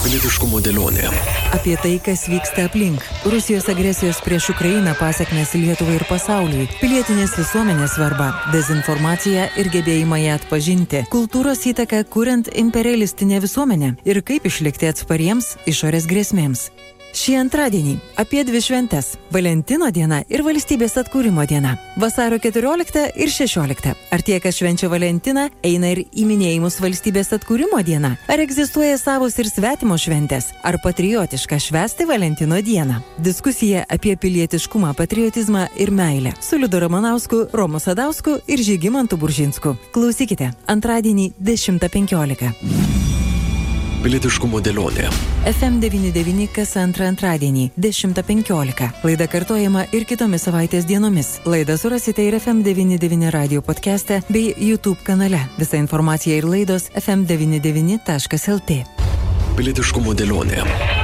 Pilietiškumo dėlionė. Apie tai, kas vyksta aplink. Rusijos agresijos prieš Ukrainą pasiekmes Lietuvai ir pasauliui. Pilietinės visuomenės svarba. Dezinformacija ir gebėjimą ją atpažinti. Kultūros įtaka kuriant imperialistinę visuomenę. Ir kaip išlikti atspariems išorės grėsmėms. Šį antradienį apie dvi šventes - Valentino diena ir valstybės atkūrimo diena - vasario 14 ir 16. Ar tie, kas švenčia Valentiną, eina ir į minėjimus valstybės atkūrimo dieną? Ar egzistuoja savos ir svetimos šventės? Ar patriotiška švesti Valentino dieną? Diskusija apie pilietiškumą, patriotizmą ir meilę su Liudu Ramanausku, Romu Sadausku ir Žygimantu Buržinsku. Klausykite antradienį 10.15. Pilietiškumo dėlionė. FM99 kas antrą antradienį 10.15. Laida kartojama ir kitomis savaitės dienomis. Laidą surasite ir FM99 radio podcast'e bei YouTube kanale. Visa informacija ir laidos fm99.lt. Pilietiškumo dėlionė.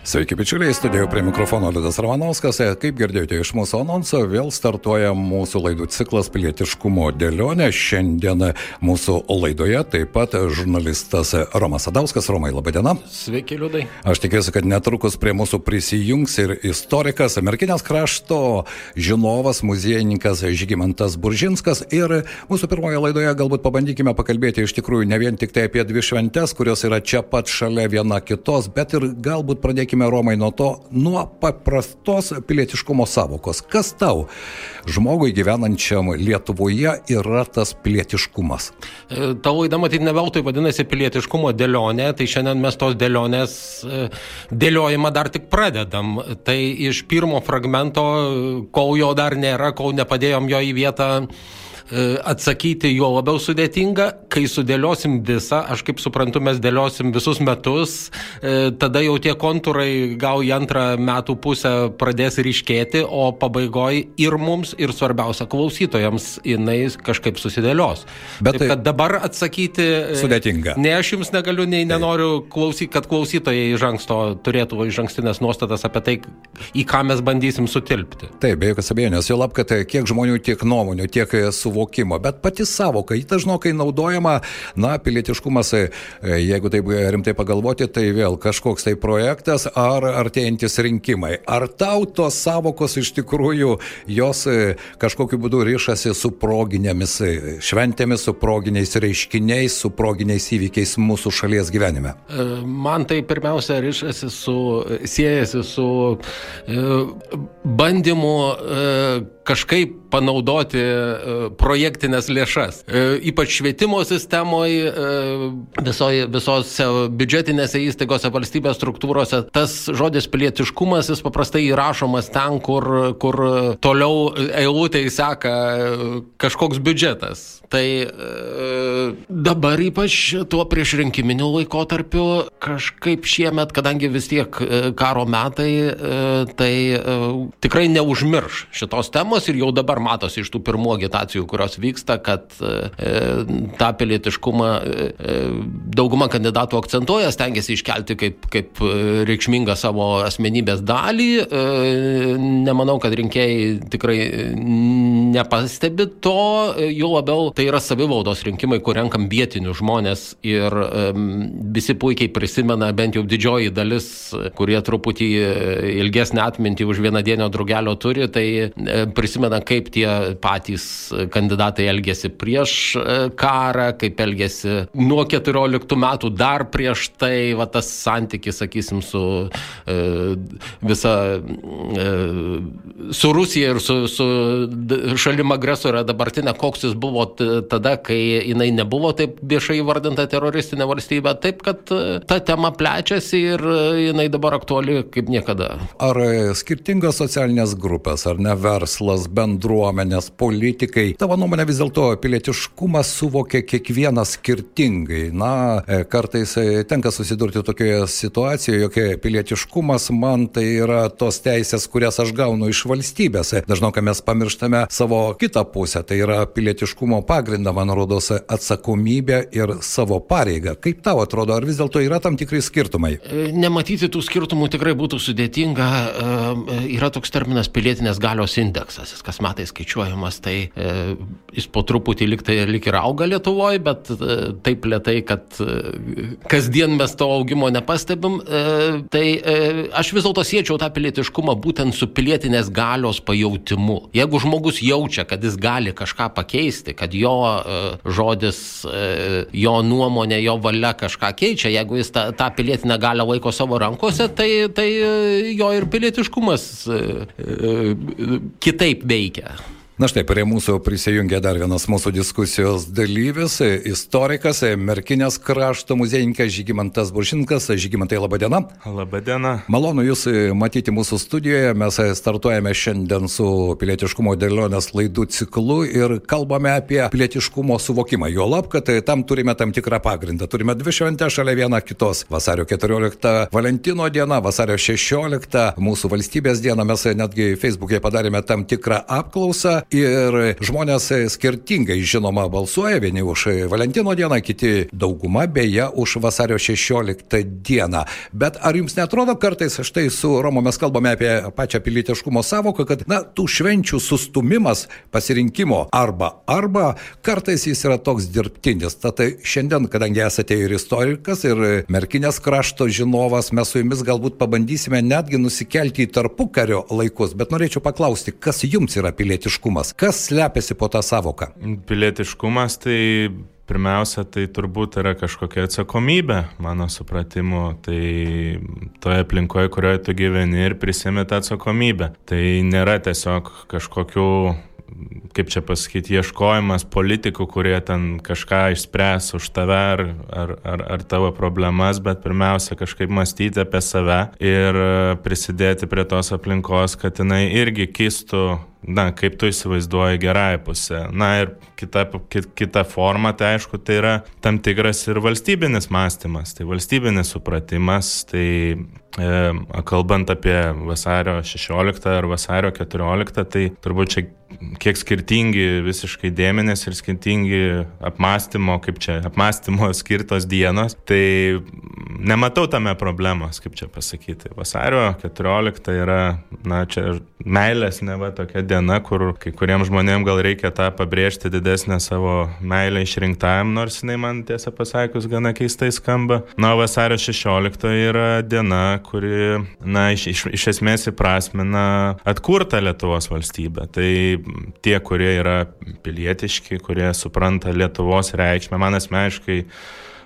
Sveiki, bičiuliai, studijoje prie mikrofono Liudas Ramanauskas. Kaip girdėjote iš mūsų anonso, vėl startuoja mūsų laidų ciklas pilietiškumo dėlionė. Šiandien mūsų laidoje taip pat žurnalistas Romas Adauskas. Romai, laba diena. Sveiki, Liudai. Aš tikiuosi, kad netrukus prie mūsų prisijungs ir istorikas, Merkinės krašto žinovas, muziejininkas Žygimantas Buržinskas. Ir mūsų pirmoje laidoje galbūt pabandykime pakalbėti iš tikrųjų ne vien tik tai apie dvi šventes, kurios yra čia pat šalia viena kitos, bet ir galbūt pradėkime pradėkime Romai nuo to, nuo paprastos pilietiškumo savokos. Kas tau, žmogui gyvenančiam Lietuvoje, yra tas pilietiškumas? E, ta laida matyti ne veltui vadinasi pilietiškumo dėlionė, tai šiandien mes tos dėlionės e, dėliojimą dar tik pradedam. Tai iš pirmo fragmento, kol jo dar nėra, kol nepadėjom jo į vietą atsakyti jo labiau sudėtinga, kai sudėliosim visą, aš kaip suprantu, mes dėliosim visus metus, e, tada jau tie kontūrai gal į antrą metų pusę pradės ryškėti, o pabaigoje ir mums, ir svarbiausia klausytojams jinai kažkaip susidėlios. Bet Taip, tai kad dabar atsakyti e, sudėtinga. Ne aš jums negaliu, nei nenoriu, klausy, kad klausytojai iš anksto turėtų iš ankstinės nuostatas apie tai, į ką mes bandysim sutilpti. Taip, be jokios abejonės, jau lab, kad kiek žmonių, tiek nuomonių, tiek suvokimų suvokimo, bet pati savoka, ji dažnokai naudojama, na, pilietiškumas, e, jeigu taip rimtai pagalvoti, tai vėl kažkoks tai projektas ar artėjantis rinkimai. Ar tau tos savokos iš tikrųjų jos e, kažkokiu būdu ryšasi su proginėmis e, šventėmis, su proginiais reiškiniais, su proginiais įvykiais mūsų šalies gyvenime? Man tai pirmiausia ryšasi su, siejasi su bandymu kažkaip panaudoti projektinės lėšas. E, ypač švietimo sistemoje, visose biudžetinėse įstaigose, valstybės struktūrose, tas žodis pilietiškumas jis paprastai įrašomas ten, kur, kur toliau eilutėje seka kažkoks biudžetas. Tai e, dabar ypač tuo priešrinkiminiu laikotarpiu kažkaip šiemet, kadangi vis tiek e, karo metai, tai tikrai neužmirš šitos temos ir jau dabar matosi iš tų pirmų agitacijų, kurios vyksta, kad e, tą pilietiškumą e, e, dauguma kandidatų akcentuoja, stengiasi iškelti kaip, kaip reikšmingą savo asmenybės dalį. Nemanau, kad rinkėjai tikrai nepastebi to, jo labiau tai yra savivaldos rinkimai, kur renkam vietinius žmonės ir visi puikiai prisimena, bent jau didžioji dalis, kurie truputį ilgesnį atmintį už vieną dieną drugelio turi, tai prisimena, kaip tie patys kandidatai elgėsi prieš e, karą, kaip elgėsi nuo 14 metų dar prieš tai, va tas santykis, sakysim, su e, visa, e, su Rusija ir su, su šalim agresorė dabartinė, koks jis buvo tada, kai jinai nebuvo taip viešai įvardinta teroristinė valstybė, taip kad ta tema plečiasi ir jinai dabar aktuali kaip niekada. Ar skirtingos socialinės grupės, ar ne verslas, bendruomenės, politikai, tavo nuomonė vis dėlto pilietiškumą suvokia kiekvienas skirtingai. Na, e, kartais e, tenka susidurti tokioje situacijoje, jog pilietiškumas man tai yra tos teisės, kurias aš gaunu iš valstybės. Dažnai mes pamirštame savo kitą pusę, tai yra pilietiškumo pagrindą, man rodos, atsakomybę ir savo pareigą. Kaip tau atrodo, ar vis dėlto yra tam tikrai skirtumai? E, nematyti tų skirtumų tikrai būtų sudėtinga. Yra toks terminas pilietinės galios indeksas. Jis kas metais skaičiuojamas, tai e, jis po truputį lik, tai, lik ir auga Lietuvoje, bet e, taip lietai, kad e, kasdien mes to augimo nepastebim. E, tai e, aš vis dėlto siečiau tą pilietiškumą būtent su pilietinės galios pajautimu. Jeigu žmogus jaučia, kad jis gali kažką pakeisti, kad jo e, žodis, e, jo nuomonė, jo valia kažką keičia, jeigu jis tą, tą pilietinę galę laiko savo rankose, tai, tai e, jo ir pilietiškumas e, e, kitaip veikia. Na štai, prie mūsų prisijungia dar vienas mūsų diskusijos dalyvis, istorikas, Merkinės krašto muziejininkas Žygimantas Buršinkas. Žygimantai, laba diena. Labą dieną. Malonu Jūs matyti mūsų studijoje. Mes startuojame šiandien su pilietiškumo dėlionės laidų ciklu ir kalbame apie pilietiškumo suvokimą. Jo lab, kad tam turime tam tikrą pagrindą. Turime dvi šventės šalia viena kitos. Vasario 14 Valentino diena, vasario 16 mūsų valstybės diena. Mes netgi Facebook'e padarėme tam tikrą apklausą ir žmonės skirtingai, žinoma, balsuoja, vieni už Valentino dieną, kiti dauguma beje už vasario 16 dieną. Bet ar jums netrodo kartais, štai su Romu mes kalbame apie pačią pilietiškumo savoką, kad, na, tų švenčių sustumimas pasirinkimo arba arba kartais jis yra toks dirbtinis. Tad šiandien, kadangi esate ir istorikas, ir merkinės krašto žinovas, mes su jumis galbūt pabandysime netgi nusikelti į tarpukario laikus, bet norėčiau paklausti, kas jums yra pilietiškumas? Pilietiškumas. Kas slepiasi po tą savoką? Pilietiškumas tai pirmiausia, tai turbūt yra kažkokia atsakomybė, mano supratimu, tai toje aplinkoje, kurioje tu gyveni ir prisimi tą atsakomybę. Tai nėra tiesiog kažkokių kaip čia pasakyti, ieškojimas politikų, kurie ten kažką išspręs už tave ar, ar, ar, ar tavo problemas, bet pirmiausia kažkaip mąstyti apie save ir prisidėti prie tos aplinkos, kad jinai irgi kistų na, kaip tu įsivaizduoji gerąją pusę. Na ir kita, kita forma, tai aišku, tai yra tam tikras ir valstybinis mąstymas, tai valstybinis supratimas, tai e, kalbant apie vasario 16 ar vasario 14, tai turbūt čia kiek skirtingi visiškai dėmenės ir skirtingi apmąstymo, kaip čia, apmąstymo skirtos dienos, tai nematau tame problemos, kaip čia pasakyti. Vasario 14 yra, na, čia meilės neva tokia diena, kur kai kuriems žmonėms gal reikia tą pabrėžti didesnę savo meilę išrinktajam, nors jinai man tiesą pasakius gana keistai skamba. Na, vasario 16 yra diena, kuri, na, iš, iš, iš esmės įprasmina atkurtą Lietuvos valstybę. Tai tie, kurie yra pilietiški, kurie supranta Lietuvos reikšmę, man asmeniškai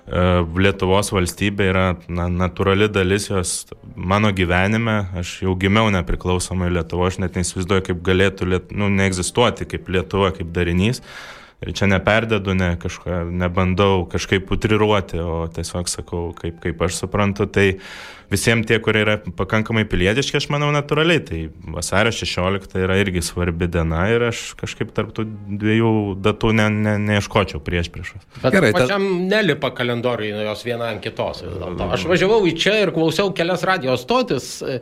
Lietuvos valstybė yra na, natūrali dalis jos mano gyvenime. Aš jau gimiau nepriklausomai Lietuvo, aš net neįsivaizduoju, kaip galėtų liet, nu, neegzistuoti kaip Lietuva, kaip darinys. Ir čia neperdedu, ne kažką, nebandau kažkaip utriruoti, o tiesiog sakau, kaip, kaip aš suprantu. Tai visiems tie, kurie yra pakankamai pilietiški, aš manau, natūraliai. Tai vasario 16 yra irgi svarbi diena ir aš kažkaip tarptų dviejų datų ne, ne, neieškočiau prieš priešas. Bet Gerai, pačiam ta... nelipa kalendoriui jos viena ant kitos. Aš važiavau į čia ir klausiau kelias radijos stotis, e,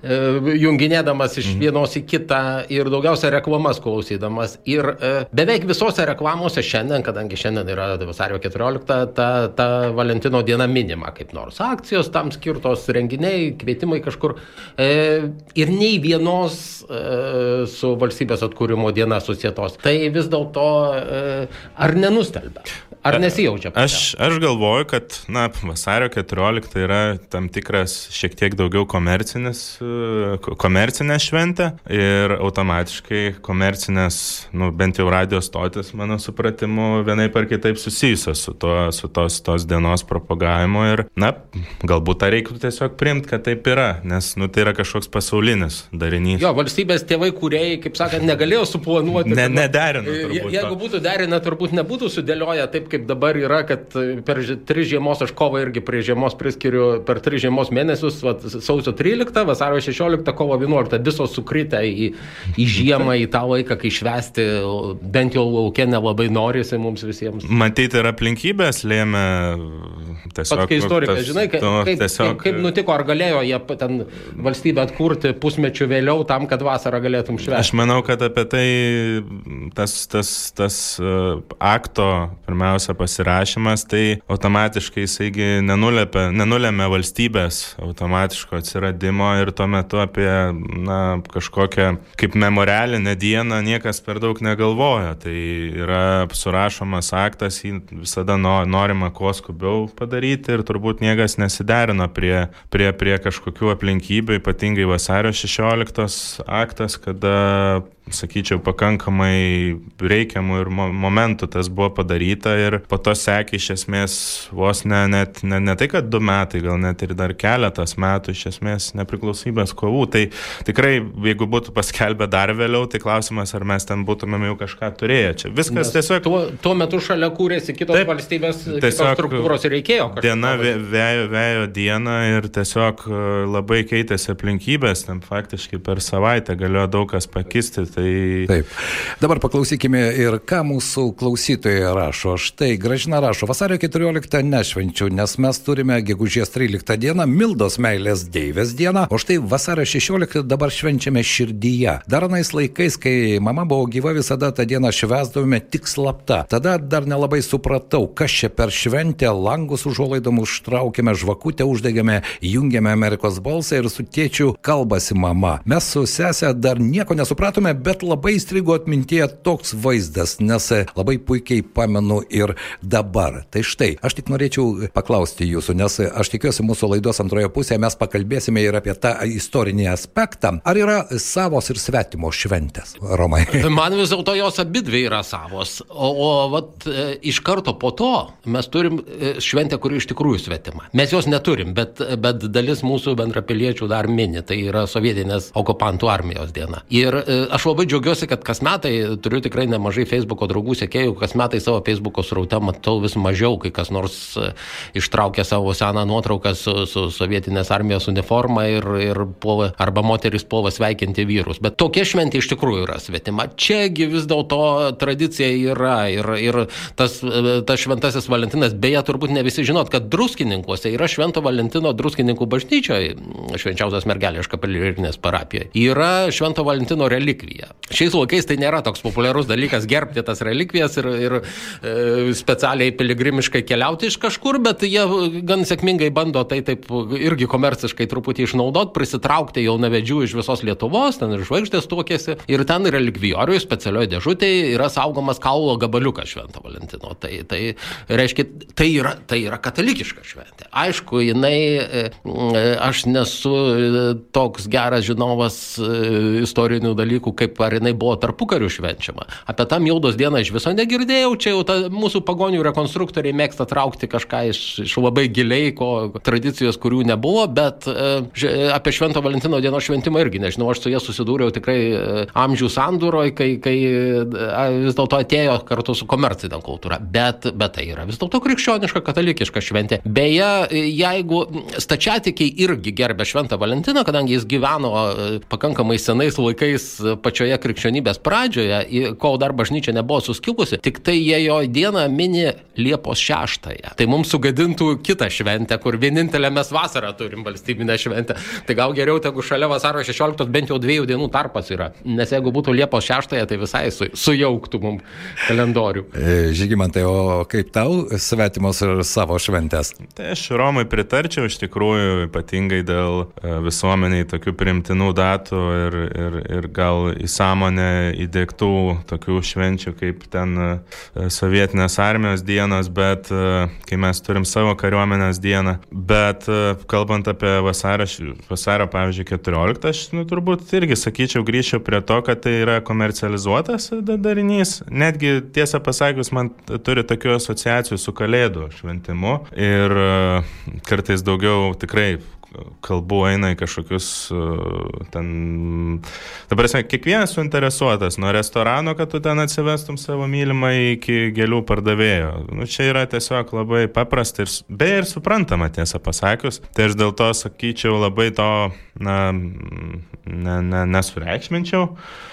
junginėdamas iš mhm. vienos į kitą ir daugiausia reklamas klausydamas. Ir e, beveik visose reklamose šiandien, kadangi šiandien yra vasario 14, ta, ta Valentino diena minima kaip nors. Akcijos tam skirtos renginiai kvietimai kažkur. E, ir nei vienos e, su valstybės atkūrimo diena susietos. Tai vis dėlto e, ar nenustelbia? Ar nesijaučia? Aš, aš galvoju, kad na, vasario 14 yra tam tikras šiek tiek daugiau e, komercinė šventė ir automatiškai komercinės, nu, bent jau radijos stotis, mano supratimu, vienai par kitaip susijusios su, to, su tos, tos dienos propagavimu ir, na, galbūt tą reiktų tiesiog priimti, kad taip yra, nes, nu, tai yra kažkoks pasaulinis darinys. Jo, valstybės tėvai, kuriejai, kaip sakant, negalėjo suplanuoti. Ne, nederino. Jeigu būtų derinę, turbūt nebūtų sudėlioję taip, kaip dabar yra, kad per tris žiemos, aš kovą irgi prie žiemos priskiriu, per tris žiemos mėnesius, va, sausio 13, vasario 16, kovo 11, visos sukritę į, į žiemą, į tą laiką, kai švesti, bent jau laukia nelabai norisi mums visiems. Matyti ir aplinkybės lėmė tiesiog. Pats kaip istorikas, žinai, kaip, nu, kaip, tiesiog... kaip, kaip nutiko, ar galėjo jie ten valstybę atkurti pusmečių vėliau tam, kad vasarą galėtum švęsti? Aš manau, kad apie tai tas, tas, tas uh, akto, pirmiausia, paso pasirašymas, tai automatiškai jisaigi nenulėmė valstybės automatiško atsiradimo ir tuo metu apie na, kažkokią kaip memorialinę dieną niekas per daug negalvoja. Tai yra surašomas aktas, jį visada norima kuo skubiau padaryti ir turbūt niekas nesiderino prie, prie, prie kažkokių aplinkybių, ypatingai vasario 16 aktas, kada sakyčiau, pakankamai reikiamų ir mo momentų tas buvo padaryta ir po to sekė iš esmės vos ne, net, ne, ne tai, kad du metai, gal net ir dar keletas metų iš esmės nepriklausomybės kovų. Tai tikrai, jeigu būtų paskelbę dar vėliau, tai klausimas, ar mes ten būtumėm jau kažką turėję. Čia viskas Nes tiesiog. Tuo, tuo metu šalia kūrėsi kitos taip, valstybės tiesiog struktūros ir reikėjo. Diena vėjo, vėjo diena ir tiesiog e, labai keitėsi aplinkybės, ten faktiškai per savaitę galėjo daug kas pakisti. Tai Tai... Taip. Dabar paklausykime ir ką mūsų klausytojai rašo. Štai Gražina rašo, vasario 14 nešvenčiu, nes mes turime gegužės 13 dieną Mildos meilės Deivės dieną, o štai vasario 16 dabar švenčiame širdyje. Dar anais laikais, kai mama buvo gyva, visada tą dieną švesdavome tik slapta. Tada dar nelabai supratau, kas čia per šventę, langus užuolaidom užtraukėme, žvakutę uždegėme, jungėme Amerikos balsą ir su tėčiu kalbasi mama. Mes su sesė dar nieko nesupratome, bet labai įstrigo atmintyje toks vaizdas, nes labai puikiai pamenu ir dabar. Tai štai, aš tik norėčiau paklausti jūsų, nes aš tikiuosi mūsų laidos antroje pusėje mes pakalbėsime ir apie tą istorinį aspektą. Ar yra savos ir svetimos šventės, Romai? Man vis dėlto jos abidvi yra savos. O, o vat, e, iš karto po to mes turim e, šventę, kuri iš tikrųjų svetima. Mes jos neturim, bet, bet dalis mūsų bendrapiliečių dar mini. Tai yra sovietinės okupantų armijos diena. Ir e, aš labai džiaugiuosi, kad kas metai turiu tikrai nemažai Facebook'o draugų sekėjų, kas metai savo Facebook'o sraute matau vis mažiau, kai kas nors e, ištraukia savo seną nuotrauką su, su sovietinės armijos uniforma ir, ir puola, arba moteris puola sveikinti vyrus. Bet tokia šventė iš tikrųjų yra svetima. Čiagi vis dėlto tradicija yra ir, ir tas, e, tas šventasis Valentinas, beje, turbūt ne visi žinot, kad druskininkuose yra Švento Valentino druskininkų bažnyčioje, švenčiausias mergelės kapelirinės parapijoje, yra Švento Valentino relikvija. Šiais laikais tai nėra toks populiarus dalykas gerbti tas relikvijas ir, ir e, specialiai piligrimiškai keliauti iš kažkur, bet jie gan sėkmingai bando tai taip irgi komerciškai truputį išnaudoti, prisitraukti jaunavedžių iš visos Lietuvos, ten ir žvaigždės tuokėsi. Ir ten relikvijoriui specialioje dėžutėje yra saugomas kaulo gabaliukas Švento Valentino. Tai, tai reiškia, tai yra, tai yra katalikiška šventė. Aišku, jinai, e, aš nesu toks geras žinovas e, istorinių dalykų, kaip ar jinai buvo tarpukariu švenčiama. Apie tą Mildos dieną iš viso negirdėjau, čia jau ta, mūsų pagonių rekonstruktoriai mėgsta traukti kažką iš, iš labai giliai, ko tradicijos, kurių nebuvo, bet e, apie Švento Valentino dienos šventimą irgi nežinau, aš su jie susidūriau tikrai e, amžių sandūroje, kai, kai e, vis dėlto atėjo kartu su komercinė kultūra. Bet, bet tai yra vis dėlto krikščioniška, katalikiška šventė. Beje, jeigu stačiatikiai irgi gerbė Šventą Valentiną, kadangi jis gyveno e, pakankamai senais laikais pačioje krikščionybės pradžioje, kol dar bažnyčia nebuvo suskilusi, tik tai jie jo dieną mini Liepos 6-ąją. Tai mums sugadintų kitą šventę, kur vienintelę mes vasarą turim valstybinę šventę. Tai gal geriau, jeigu šalia vasaro 16 bent jau dviejų dienų tarpas yra. Nes jeigu būtų Liepos 6-ąją, tai visai su, sujauktų mums kalendorių. E, Žygimantai, o kaip tau svetimos ir savo šventės? Tai aš Romai pritarčiau iš tikrųjų, ypatingai dėl e, visuomeniai tokių primtinų datų ir, ir, ir gal į sąmonę įdėktų tokių švenčių kaip ten e, sovietinės armijos dienos, bet e, kai mes turim savo kariuomenės dieną. Bet e, kalbant apie vasario, vasario pavyzdžiui, 14, aš nu, turbūt irgi sakyčiau, grįžčiau prie to, kad tai yra komercializuotas darinys. Netgi tiesą pasakius, man turi tokių asociacijų su kalėdų šventimu ir kartais daugiau tikrai kalbų eina į kažkokius uh, ten... Dabar, esmė, kiekvienas suinteresuotas, nuo restorano, kad tu ten atsivestum savo mylimą iki gėlių pardavėjo. Nu, čia yra tiesiog labai paprasta ir beje ir suprantama, tiesą pasakius. Tai aš dėl to sakyčiau labai to, na, ne, ne, nesureikšminčiau. Uh,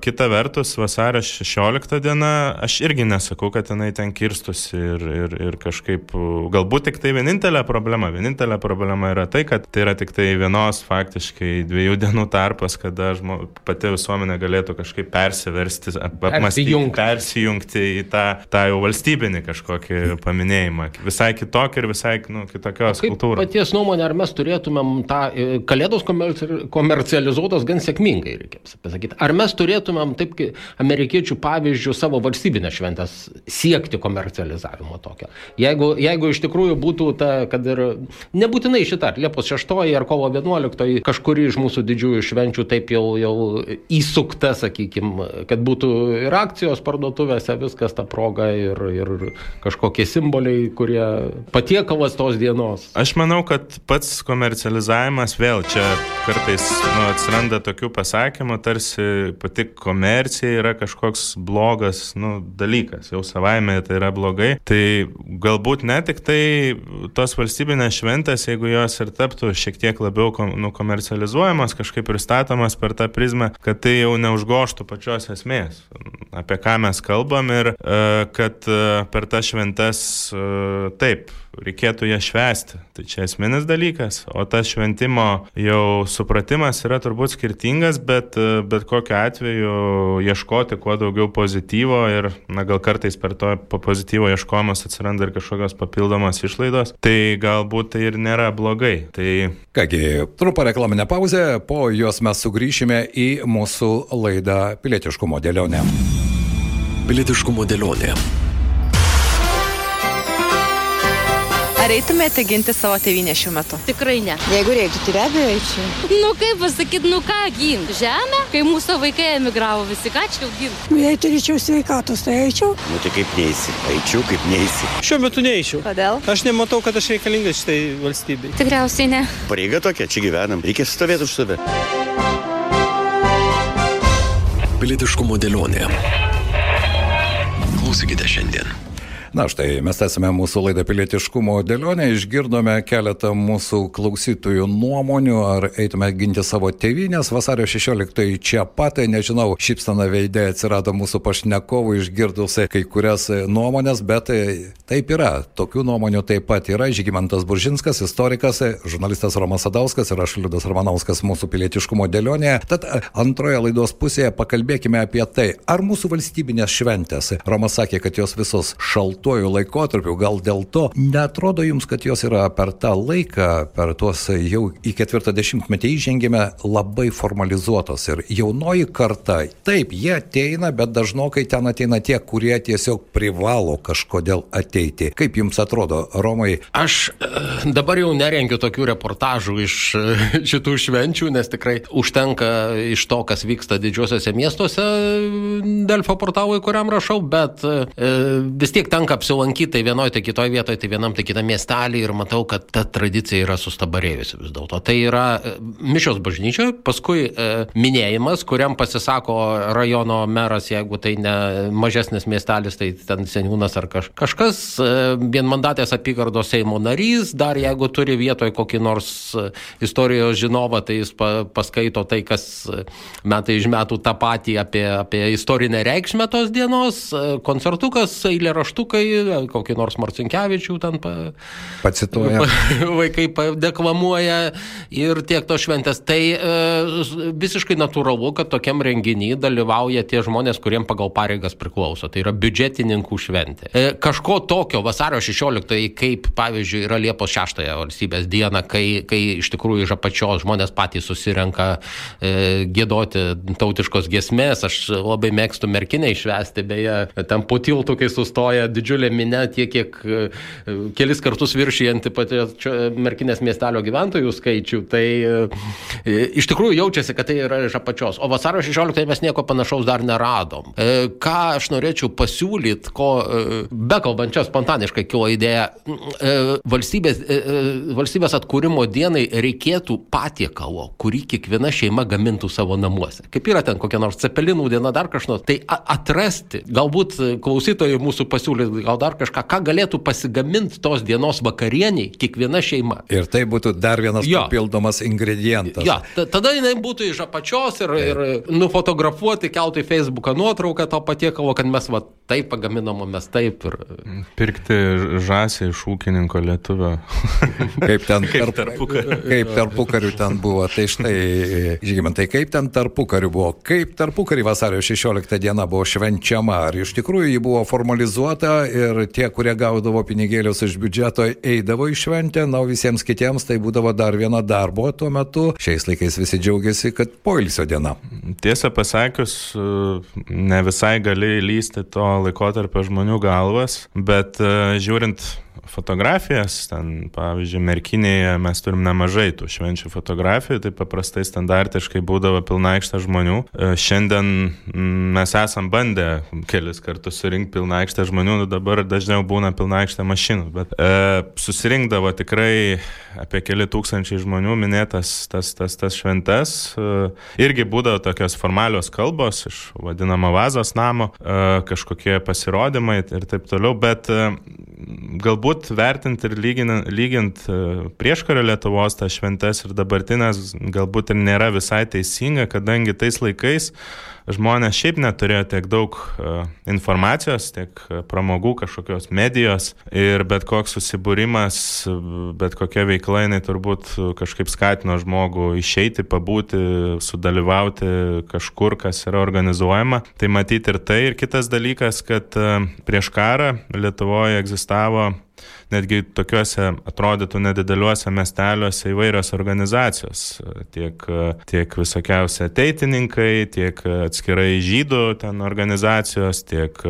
kita vertus, vasario 16 diena, aš irgi nesakau, kad jinai ten kirstusi ir, ir, ir kažkaip, galbūt tik tai vienintelė problema, vienintelė problema yra tai, kad tai yra tik tai vienos faktiškai dviejų dienų tarpas, kada žmo, pati visuomenė galėtų kažkaip persiversti, apmastyti, persijungti. persijungti į tą, tą jau valstybinį kažkokį paminėjimą. Visai kitokį ir visai nu, kitokios kultūros. Paties nuomonė, ar mes turėtumėm tą e, kalėdos komercializuotos gan sėkmingai, reikia pasakyti. Ar mes turėtumėm, taip kaip amerikiečių pavyzdžių, savo valstybinės šventės siekti komercializavimo tokio. Jeigu, jeigu iš tikrųjų būtų ta, kad ir nebūtinai šitą, ar Liepos 6 ar kovo 11, kažkuri iš mūsų didžiųjų švenčių taip jau, jau įsukta, sakykime, kad būtų ir akcijos parduotuvėse, viskas ta proga ir, ir kažkokie simboliai, kurie patiekalas tos dienos. Aš manau, kad pats komercializavimas vėl čia kartais nu, atsiranda tokių pasakymų, tarsi pati komercija yra kažkoks blogas nu, dalykas, jau savaime tai yra blogai. Tai galbūt ne tik tai tos valstybinės šventės, jeigu jos ir taptų šiek tiek labiau nu, komercializuojamas, kažkaip pristatomas per tą prizmę, kad tai jau neužgoštų pačios esmės, apie ką mes kalbam ir e, kad e, per tas šventes e, taip reikėtų ją švęsti. Tai čia esminis dalykas, o tas šventimo jau supratimas yra turbūt skirtingas, bet bet kokiu atveju ieškoti kuo daugiau pozityvo ir, na, gal kartais per to pozityvo ieškojimas atsiranda ir kažkokios papildomos išlaidos, tai galbūt tai ir nėra blogai. Tai... Kągi, trumpa reklaminė pauzė, po jos mes sugrįšime į mūsų laidą Pilietiškumo dėlionę. Pilietiškumo dėlionė. Ar eitumėte ginti savo tėvynę šiuo metu? Tikrai ne. Jeigu reiktų, tai be abejo eičiau. Nu kaip pasakyti, nu ką ginti? Žemę, kai mūsų vaikai emigravo visi, ką čia ginti? Nu, jei turėčiau sveikatos, tai eičiau. Nu tai kaip neįsi, eičiau kaip neįsi. Šiuo metu neįčiau. Kodėl? Aš nematau, kad aš reikalingas šitai valstybei. Tikriausiai ne. Pareiga tokia, čia gyvenam, reikia stovėti už save. Pilietiškumo dėlionė. Klausykite šiandien. Na štai, mes tęsime mūsų laidą pilietiškumo dėlionę, išgirdome keletą mūsų klausytojų nuomonių, ar eitume ginti savo tėvynės. Vasario 16 čia pat, tai nežinau, šipstana veidė atsirado mūsų pašnekovų išgirdusi kai kurias nuomonės, bet taip yra. Tokių nuomonių taip pat yra. Žygimantas Buržinskas, istorikas, žurnalistas Romas Sadauskas ir aš Liudas Ramanauskas mūsų pilietiškumo dėlionėje. Tad antroje laidos pusėje pakalbėkime apie tai, ar mūsų valstybinės šventės. Romas sakė, kad jos visos šaltos šaltuoju laikotarpiu, gal dėl to netrodo jums, kad jos yra per tą laiką, per tuos jau į ketvirtą dešimtmetį įžengėme labai formalizuotos ir jaunoji karta, taip, jie ateina, bet dažnokai ten ateina tie, kurie tiesiog privalo kažkodėl ateiti. Kaip jums atrodo, Romai? Aš e, dabar jau nerengiu tokių reportažų iš e, šitų švenčių, nes tikrai užtenka iš to, kas vyksta didžiuosiuose miestuose, Delfo portalui, kuriam rašau, bet e, vis tiek tenka tenka apsilankyti tai vienoje, tai kitoje vietoje, tai vienam, tai kitam miestelį ir matau, kad ta tradicija yra sustabarėjusi vis dėlto. Tai yra e, mišios bažnyčioje, paskui e, minėjimas, kuriam pasisako rajono meras, jeigu tai ne mažesnis miestelis, tai ten seniūnas ar kaž, kažkas, e, vienmandatės apygardos Seimo narys, dar jeigu turi vietoje kokį nors e, istorijos žinovą, tai jis pa, paskaito tai, kas e, metai iš metų tą patį apie, apie istorinę reikšmę tos dienos, koncertukas, eilė raštukai vaikai, kokį nors Marcinkievičių ten pa, pacituoja. Pa, vaikai deklamuoja ir tiek to šventės. Tai e, visiškai natūralu, kad tokiam renginiui dalyvauja tie žmonės, kuriem pagal pareigas priklauso. Tai yra biudžetininkų šventė. E, kažko tokio vasario 16, kaip pavyzdžiui yra Liepos 6 valstybės diena, kai, kai iš tikrųjų iš apačios žmonės patys susirenka e, gėdoti tautiškos gesmės. Aš labai mėgstu merkinę išvesti, beje, ten po tiltų, kai sustoja didžiuliai didžiulė minė, tiek kiek e, kelis kartus viršijanti pačio merkinės miestelio gyventojų skaičių, tai e, iš tikrųjų jaučiasi, kad tai yra iš apačios. O vasario 16 mes nieko panašaus dar neradom. E, ką aš norėčiau pasiūlyti, ko bekalbant čia spontaniškai kilo idėja, valstybės, valstybės atkūrimo dienai reikėtų patiekalo, kurį kiekviena šeima gamintų savo namuose. Kaip yra ten kokia nors cepelinų diena, dar kažkas, tai atrasti, galbūt klausytojai mūsų pasiūlyti gal dar kažką, ką galėtų pasigaminti tos dienos vakarieniai kiekviena šeima. Ir tai būtų dar vienas Jo. papildomas ingredientas. Ja, ta- tada jinai būtų iš apačios ir, ir nufotografuoti, kelti į Facebooką nuotrauką to patiekalo, kad mes va taip pagaminom, mes taip. Ir... Pirkti žąsį iš ūkininko lietuvio. Kaip ten Kaip tarp, tarpukariu. kaip tarpukariu ten buvo. Tai štai, žygimantai, kaip ten tarpukariu buvo, kaip tarpukariu vasario 16 diena buvo švenčiama, ar iš tikrųjų ji buvo formalizuota ir tie, kurie gaudavo pinigėlius iš biudžeto, eidavo į šventę, na, visiems kitiems tai būdavo dar viena darbo tuo metu. Šiais laikais visi džiaugiasi, kad poilsio diena. Tiesą pasakius, ne visai gali įlysti to laikotarpio žmonių galvas, bet e, žiūrint fotografijas, ten pavyzdžiui, Merkinėje mes turim nemažai tų švenčių fotografijų, tai paprastai standartiškai būdavo pilna aikštė žmonių. E, Šiandien mes esam bandę kelis kartus surinkti pilna aikštė žmonių, nu dabar dažniau būna pilna aikštė mašinų, bet e, susirinkdavo tikrai apie keli tūkstančiai žmonių minėtas tas, tas, tas šventes. E, irgi būdavo tokios formalios kalbos iš vadinamo vazos namo, e, kažkokie pasirodymai ir taip toliau, bet e, galbūt vertint ir lygina, lygint e, prieškario Lietuvos tas šventes ir dabartinės galbūt ir nėra visai teisinga, kadangi tais laikais žmonės šiaip neturėjo tiek daug uh, informacijos, tiek uh, pramogų kažkokios medijos ir bet koks susibūrimas, uh, bet kokia veikla, jinai turbūt kažkaip skatino žmogų išeiti, pabūti, sudalyvauti kažkur, kas yra organizuojama. Tai matyti ir tai. Ir kitas dalykas, kad prieš karą Lietuvoje egzistavo netgi tokiuose atrodytų nedideliuose miesteliuose įvairios organizacijos, tiek, tiek visokiausi ateitininkai, tiek atskirai žydų ten organizacijos, tiek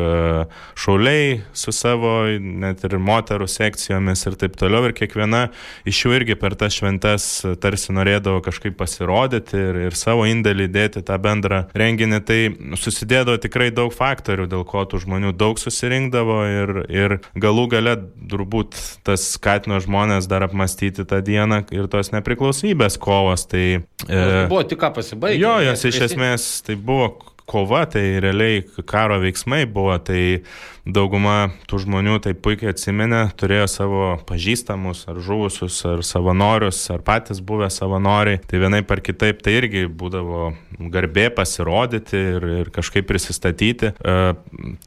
šauliai su savo, net ir moterų sekcijomis ir taip toliau. Ir kiekviena iš jų irgi per tas šventes tarsi norėdavo kažkaip pasirodyti ir, ir savo indėlį dėti tą bendrą renginį. Tai susidėdavo tikrai daug faktorių, dėl ko tų žmonių daug susirinkdavo ir, ir galų gale turbūt tas skatino žmonės dar apmastyti tą dieną ir tos nepriklausomybės kovos. Tai, e, buvo tik ką pasibaigti. Jo, jos iš esmės tai buvo kova, tai realiai karo veiksmai buvo, tai dauguma tų žmonių tai puikiai atsimenė, turėjo savo pažįstamus ar žuvusius, ar savanorius, ar patys buvę savanoriai. Tai vienai par kitaip tai irgi būdavo garbė pasirodyti ir, ir kažkaip prisistatyti. E,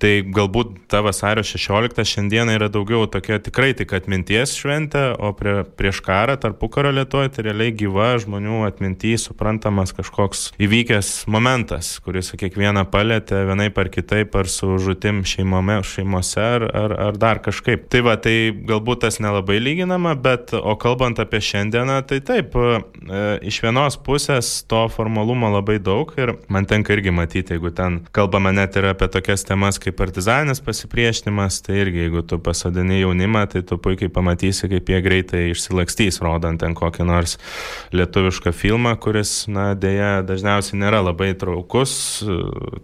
tai galbūt ta vasario 16 šiandieną yra daugiau tokia tikrai tik atminties šventė, o prie, prieš karą tarpu karo Lietuvoje tai realiai gyva žmonių atmintyje suprantamas kažkoks įvykęs momentas, kuris kiekvieną palėtė vienai par kitaip ar su žutim šeimome, šeimose ar, ar, ar dar kažkaip. Tai va, tai galbūt tas nelabai lyginama, bet o kalbant apie šiandieną, tai taip, e, iš vienos pusės to formalumo labai daug ir man tenka irgi matyti, jeigu ten kalbame net ir apie tokias temas kaip partizanis pasipriešinimas, tai irgi jeigu tu pasadini jaunimą, tai tu puikiai pamatysi, kaip jie greitai išsilakstys, rodant ten kokį nors lietuvišką filmą, kuris, na, dėja, dažniausiai nėra labai traukus,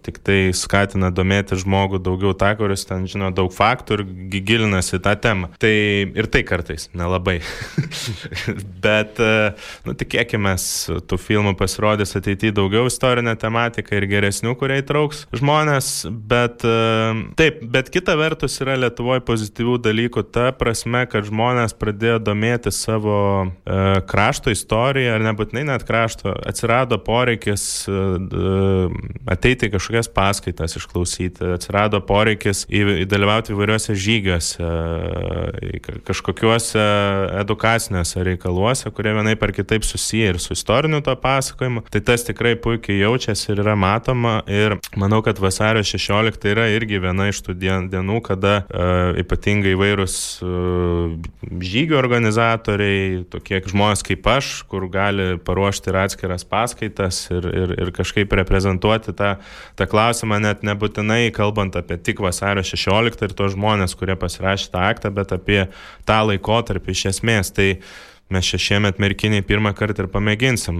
tik tai skatina domėti žmogų daugiau tą, kuris ten žino daug faktų ir gilinasi tą temą. Tai ir tai kartais nelabai. Bet, nu, tikėkime, tų filmų pasirodys ateityje daugiau istorinę tematiką ir geresnių, kurie įtrauks žmonės. Bet taip, bet kita vertus yra Lietuvoje pozityvių dalykų ta prasme, kad žmonės pradėjo domėti savo e, krašto istoriją, ar nebūtinai net krašto, atsirado poreikis e, ateiti į kažkokias paskaitas, išklausyti, atsirado poreikis į, dalyvauti įvairiuose žygiuose, kažkokiuose edukaciniuose reikaluose, kurie vienai par kitaip susiję ir su istoriniu to pasakojimu. Tai tas tikrai puikiai jaučiasi ir yra matoma. Ir manau, kad vasario 16 yra irgi viena iš tų dienų, kada uh, ypatingai įvairūs uh, žygių organizatoriai, tokie žmonės kaip aš, kur gali paruošti ir atskiras paskaitas ir, ir, ir kažkaip reprezentuoti tą, tą klausimą, net nebūtinai kalbant apie tik vasario 16 ir tos žmonės, kurie pasirašė tą aktą, bet apie tą laikotarpį iš esmės. Tai mes čia šiemet merkiniai pirmą kartą ir pamėginsim.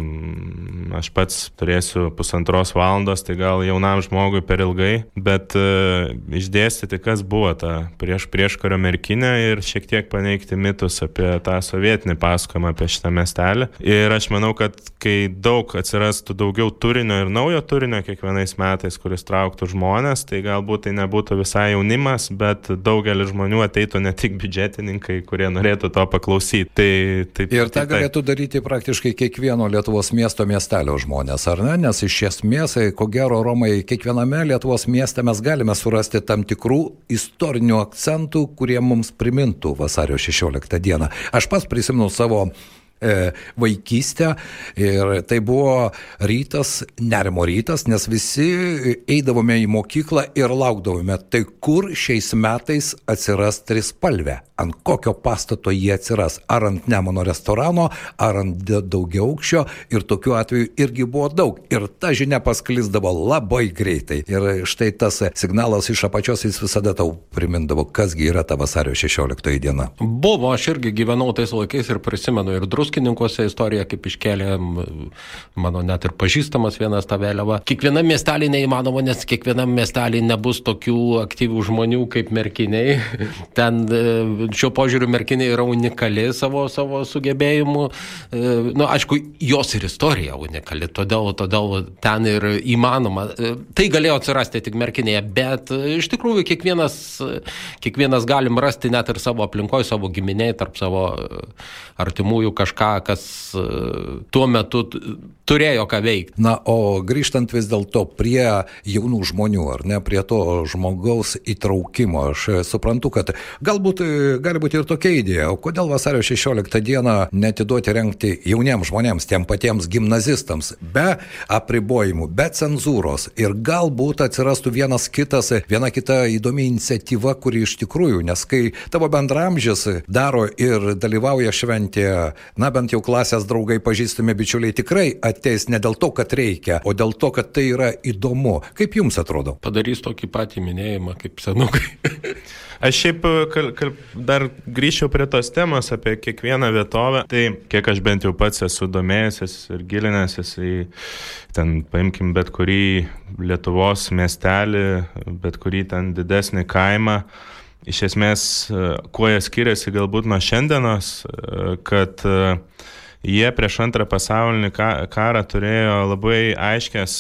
Aš pats turėsiu pusantros valandos, tai gal jaunam žmogui per ilgai, bet uh, išdėstyti, kas buvo ta prieš prieškario merkinė ir šiek tiek paneigti mitus apie tą sovietinį pasakojimą apie šitą miestelį. Ir aš manau, kad kai daug atsirastų daugiau turinio ir naujo turinio kiekvienais metais, kuris trauktų žmonės, tai galbūt tai nebūtų visai jaunimas, bet daugelis žmonių ateitų ne tik biudžetininkai, kurie norėtų to paklausyti. Tai, taip, ir tą tai, galėtų daryti praktiškai kiekvieno Lietuvos miesto miestelio žmonės, ar ne? Nes iš esmės, ko gero, Romai, kiekviename Lietuvos mieste mes galime surasti tam tikrų istorinių akcentų, kurie mums primintų vasario 16 dieną. Aš pats prisimenu savo e, vaikystę. Ir tai buvo rytas, nerimo rytas, nes visi eidavome į mokyklą ir laukdavome, tai kur šiais metais atsiras trispalvė, ant kokio pastato jie atsiras, ar ant Nemono restorano, ar ant daugiau aukščio ir tokiu atveju irgi buvo daug. Ir ta žinia pasklisdavo labai greitai. Ir štai tas signalas iš apačios jis visada tau primindavo, kasgi yra ta vasario 16 diena. Buvo, aš irgi gyvenau tais laikais ir prisimenu ir drus druskininkuose istorija, kaip iškėlė mano net ir pažįstamas vienas tą vėliavą. Kiekvienam miestelį neįmanoma, nes kiekvienam miestelį nebus tokių aktyvių žmonių kaip merkiniai. Ten e, šio požiūriu merkiniai yra unikali savo, savo sugebėjimu. E, Na, nu, aišku, jos ir istorija unikali, todėl, todėl ten ir įmanoma. E, tai galėjo atsirasti tik merkinėje, bet iš tikrųjų kiekvienas, kiekvienas galim rasti net ir savo aplinkoje, savo giminiai, tarp savo artimųjų kažką kažką, kas e, tuo metu turėjo ką veikti. Na, o grįžtant vis dėlto prie jaunų žmonių, ar ne, prie to žmogaus įtraukimo, aš suprantu, kad galbūt e, gali būti ir tokia idėja, o kodėl vasario 16 dieną netiduoti renkti jauniems žmonėms, tiem patiems gimnazistams, be apribojimų, be cenzūros ir galbūt atsirastų vienas kitas, viena kita įdomi iniciatyva, kuri iš tikrųjų, nes kai tavo bendramžis daro ir dalyvauja šventėje, na bent jau klasės draugai, pažįstami bičiuliai tikrai ateis ne dėl to, kad reikia, o dėl to, kad tai yra įdomu. Kaip jums atrodo? Padarys tokį patį minėjimą kaip senukai. Aš šiaip kal, kal, dar grįžčiau prie tos temos apie kiekvieną vietovę. Tai kiek aš bent jau pats esu domėjęsis ir gilinęsis į ten, paimkim, bet kurį Lietuvos miestelį, bet kurį ten didesnį kaimą iš esmės, e, kuo jie skiriasi galbūt nuo šiandienos, e, kad e, jie prieš antrą pasaulinį karą turėjo labai aiškias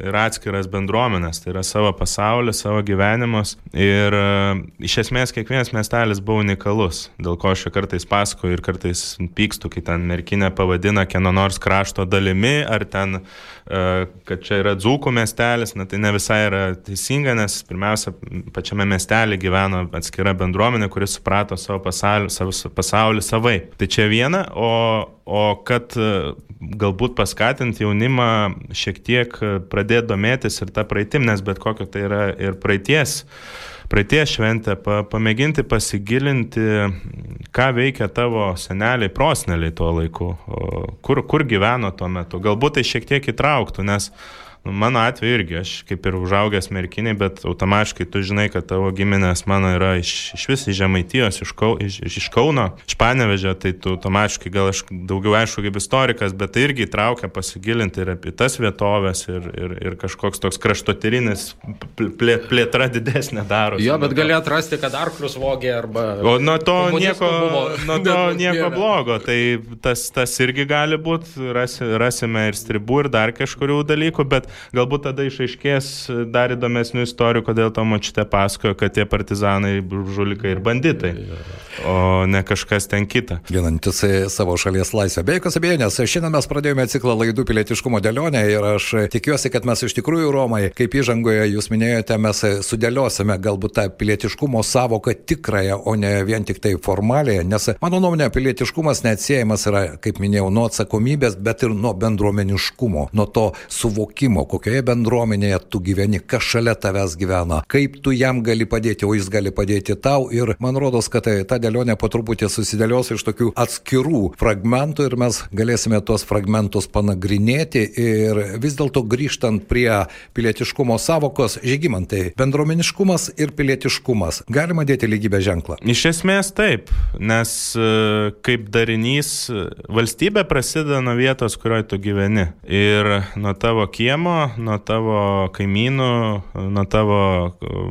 ir atskiras bendruomenės, tai yra savo pasaulį, savo gyvenimus. Ir iš esmės kiekvienas miestelis buvo unikalus, dėl ko aš kartais pasakoju ir kartais pykstu, kai ten merkinė pavadina kieno nors krašto dalimi, ar ten E, kad čia yra dzūkų miestelis, na tai ne visai yra teisinga, nes pirmiausia, pačiame miestelį gyveno atskira bendruomenė, kuris suprato savo pasaulį, savo pasaulį savai. Tai čia viena, o, o kad e, galbūt paskatinti jaunimą šiek tiek pradėti domėtis ir tą praeitim, nes bet kokio tai yra ir praeities praeities šventę, pa, pamėginti pasigilinti, ką veikia tavo seneliai, prosneliai tuo laiku, kur, kur gyveno tuo metu. Galbūt tai šiek tiek įtrauktų, nes Nu, mano atveju irgi, aš kaip ir užaugęs merkiniai, bet automatiškai tu žinai, kad tavo giminės mano yra iš, iš vis iš Žemaitijos, iš, Kau, iš, iš Kauno, iš Panevežė, tai tu automatiškai gal aš daugiau aišku kaip istorikas, bet tai irgi traukia pasigilinti ir apie tas vietovės ir, ir, ir kažkoks toks kraštotyrinis plė, plėtra didesnė daro. Jo, bet gali atrasti, kad arklius vogė arba... O nuo to nieko, nuo to nieko blogo, tai tas, tas irgi gali būti, rasi, rasime ir stribų ir dar kažkurių dalykų, bet galbūt tada išaiškės dar įdomesnių istorijų, kodėl to močiute pasakojo, kad tie partizanai, žulikai ir banditai, o ne kažkas ten kita. Ginantis savo šalies laisvę. Be jokios abejonės, šiandien mes pradėjome ciklą laidų pilietiškumo dėlionę ir aš tikiuosi, kad mes iš tikrųjų Romai, kaip įžangoje jūs minėjote, mes sudėliosime galbūt tą pilietiškumo savoką tikrąją, o ne vien tik tai formaliąją, nes mano nuomonė, pilietiškumas neatsiejamas yra, kaip minėjau, nuo atsakomybės, bet ir nuo bendruomeniškumo, nuo to suvokimo supratimo, kokioje bendruomenėje tu gyveni, kas šalia tavęs gyvena, kaip tu jam gali padėti, o jis gali padėti tau. Ir man rodos, kad tai, ta dėlionė po truputį susidėlios iš tokių atskirų fragmentų ir mes galėsime tuos fragmentus panagrinėti. Ir vis dėlto grįžtant prie pilietiškumo savokos, žygimantai, bendruomeniškumas ir pilietiškumas. Galima dėti lygybę ženklą. Iš esmės taip, nes e, kaip darinys valstybė prasideda nuo vietos, kurioje tu gyveni. Ir nuo tavo kiemo, nuo tavo kaimynų, nuo tavo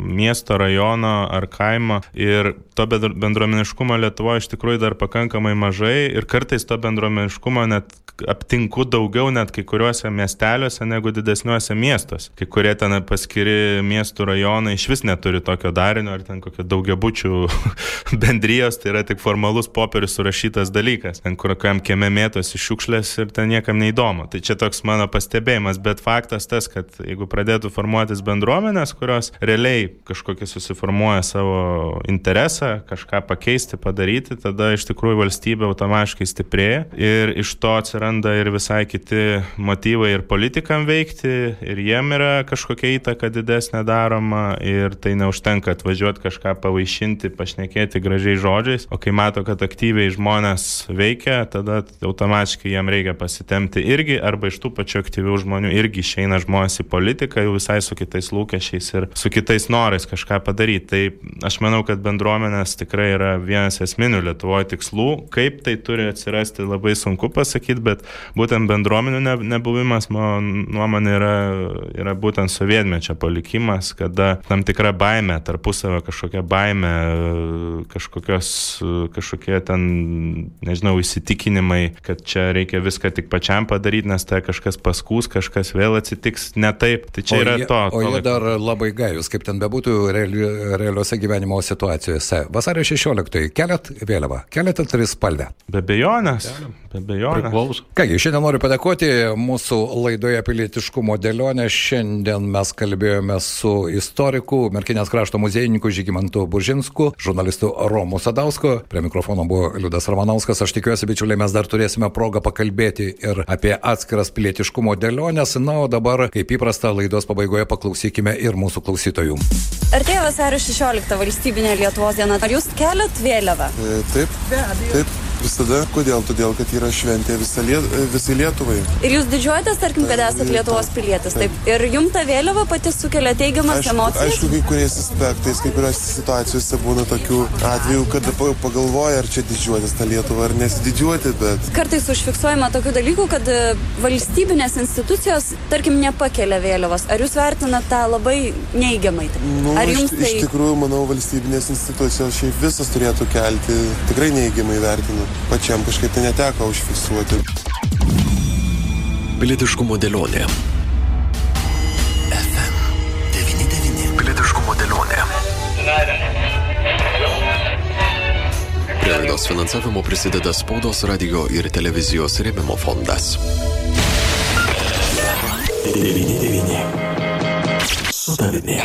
miesto, rajono ar kaimo. Ir to bendruomeniškumo Lietuvoje iš tikrųjų dar pakankamai mažai ir kartais to bendruomeniškumo net aptinku daugiau net kai kuriuose miesteliuose negu didesniuose miestuose. Kai kurie ten paskiri miestų rajonai iš vis neturi tokio darinio ar ten kokio daugiabučių bendrijos, tai yra tik formalus popierius surašytas dalykas, ten kur kokiam kieme mėtosi šiukšlės ir ten niekam neįdomu. Tai čia toks mano pastebėjimas, bet faktas tas, kad jeigu pradėtų formuotis bendruomenės, kurios realiai kažkokį susiformuoja savo interesą, kažką pakeisti, padaryti, tada iš tikrųjų valstybė automatiškai stiprėja. Ir iš to atsiranda ir visai kiti motyvai ir politikam veikti, ir jiem yra kažkokia įtaka didesnė daroma ir tai neužtenka atvažiuoti kažką pavaišinti, pašnekėti gražiai žodžiais, o kai mato, kad aktyviai žmonės veikia, tada automatiškai jiem reikia pasitemti irgi arba iš tų pačių aktyvių žmonių irgi išeina žmonės į politiką jau visai su kitais lūkesčiais ir su kitais norais kažką padaryti. Tai aš manau, kad bendruomenės tikrai yra vienas esminių Lietuvoje tikslų. Kaip tai turi atsirasti, labai sunku pasakyti, bet būtent bendruomenių ne, nebuvimas, mano nuomonė, yra, yra būtent sovietmečio palikimas, kada tam tikra baime, tarpusavio kažkokia baime, kažkokios, kažkokie ten, nežinau, įsitikinimai, kad čia reikia viską tik pačiam padaryti, nes tai kažkas paskūs, kažkas vėl atsitiks ne taip. Tai čia o yra jie, to. O jie dar labai gajus, kaip ten bebūtų reali, realiuose gyvenimo situacijose. Vasario 16 keliat vėliavą, keliat tris spalvę. Be bejonės. Be bejonės. Kągi, šiandien noriu padėkoti mūsų laidoje pilietiškumo dėlionė. Šiandien mes kalbėjome su istoriku, Merkinės krašto muziejininku Žygimantu Bužinsku, žurnalistu Romu Sadausku. Prie mikrofono buvo Liudas Ramanauskas. Aš tikiuosi, bičiuliai, mes dar turėsime progą pakalbėti ir apie atskiras pilietiškumo dėlionės. Na, o dabar, kaip įprasta, laidos pabaigoje paklausykime ir mūsų klausytojų. Artėja vasario 16 valstybinė Lietuvos diena. Ar jūs keliat vėliavą? E, taip. Taip. Visada. Kodėl? Todėl, kad yra šventė visa liet, visai Lietuvai. Ir jūs didžiuojatės, tarkim, kad esate Lietuvos pilietis. Taip. Ir jums ta vėliava pati sukelia teigiamas aišku, emocijas? Aišku, kai kuriais aspektais, kai kuriuose situacijose būna tokių atvejų, kad pagalvoja, ar čia didžiuotis tą Lietuvą, ar nesididžiuoti, bet... Kartais užfiksuojama tokių dalykų, kad e, valstybinės institucijos, tarkim, nepakelia vėliavos. Ar jūs vertinate tą labai neigiamai? Nu, ar iš, jums tai... iš tikrųjų, manau, valstybinės institucijos šiaip visas turėtų kelti. Tikrai neigiamai vertinu. Pačiam kažkaip tai neteko užfiksuoti. Pilietiškumo dėlionė. FM99. Pilietiškumo dėlionė. Prie laidos finansavimo prisideda spaudos, radio ir televizijos rėmimo fondas. 99. Su tavimi.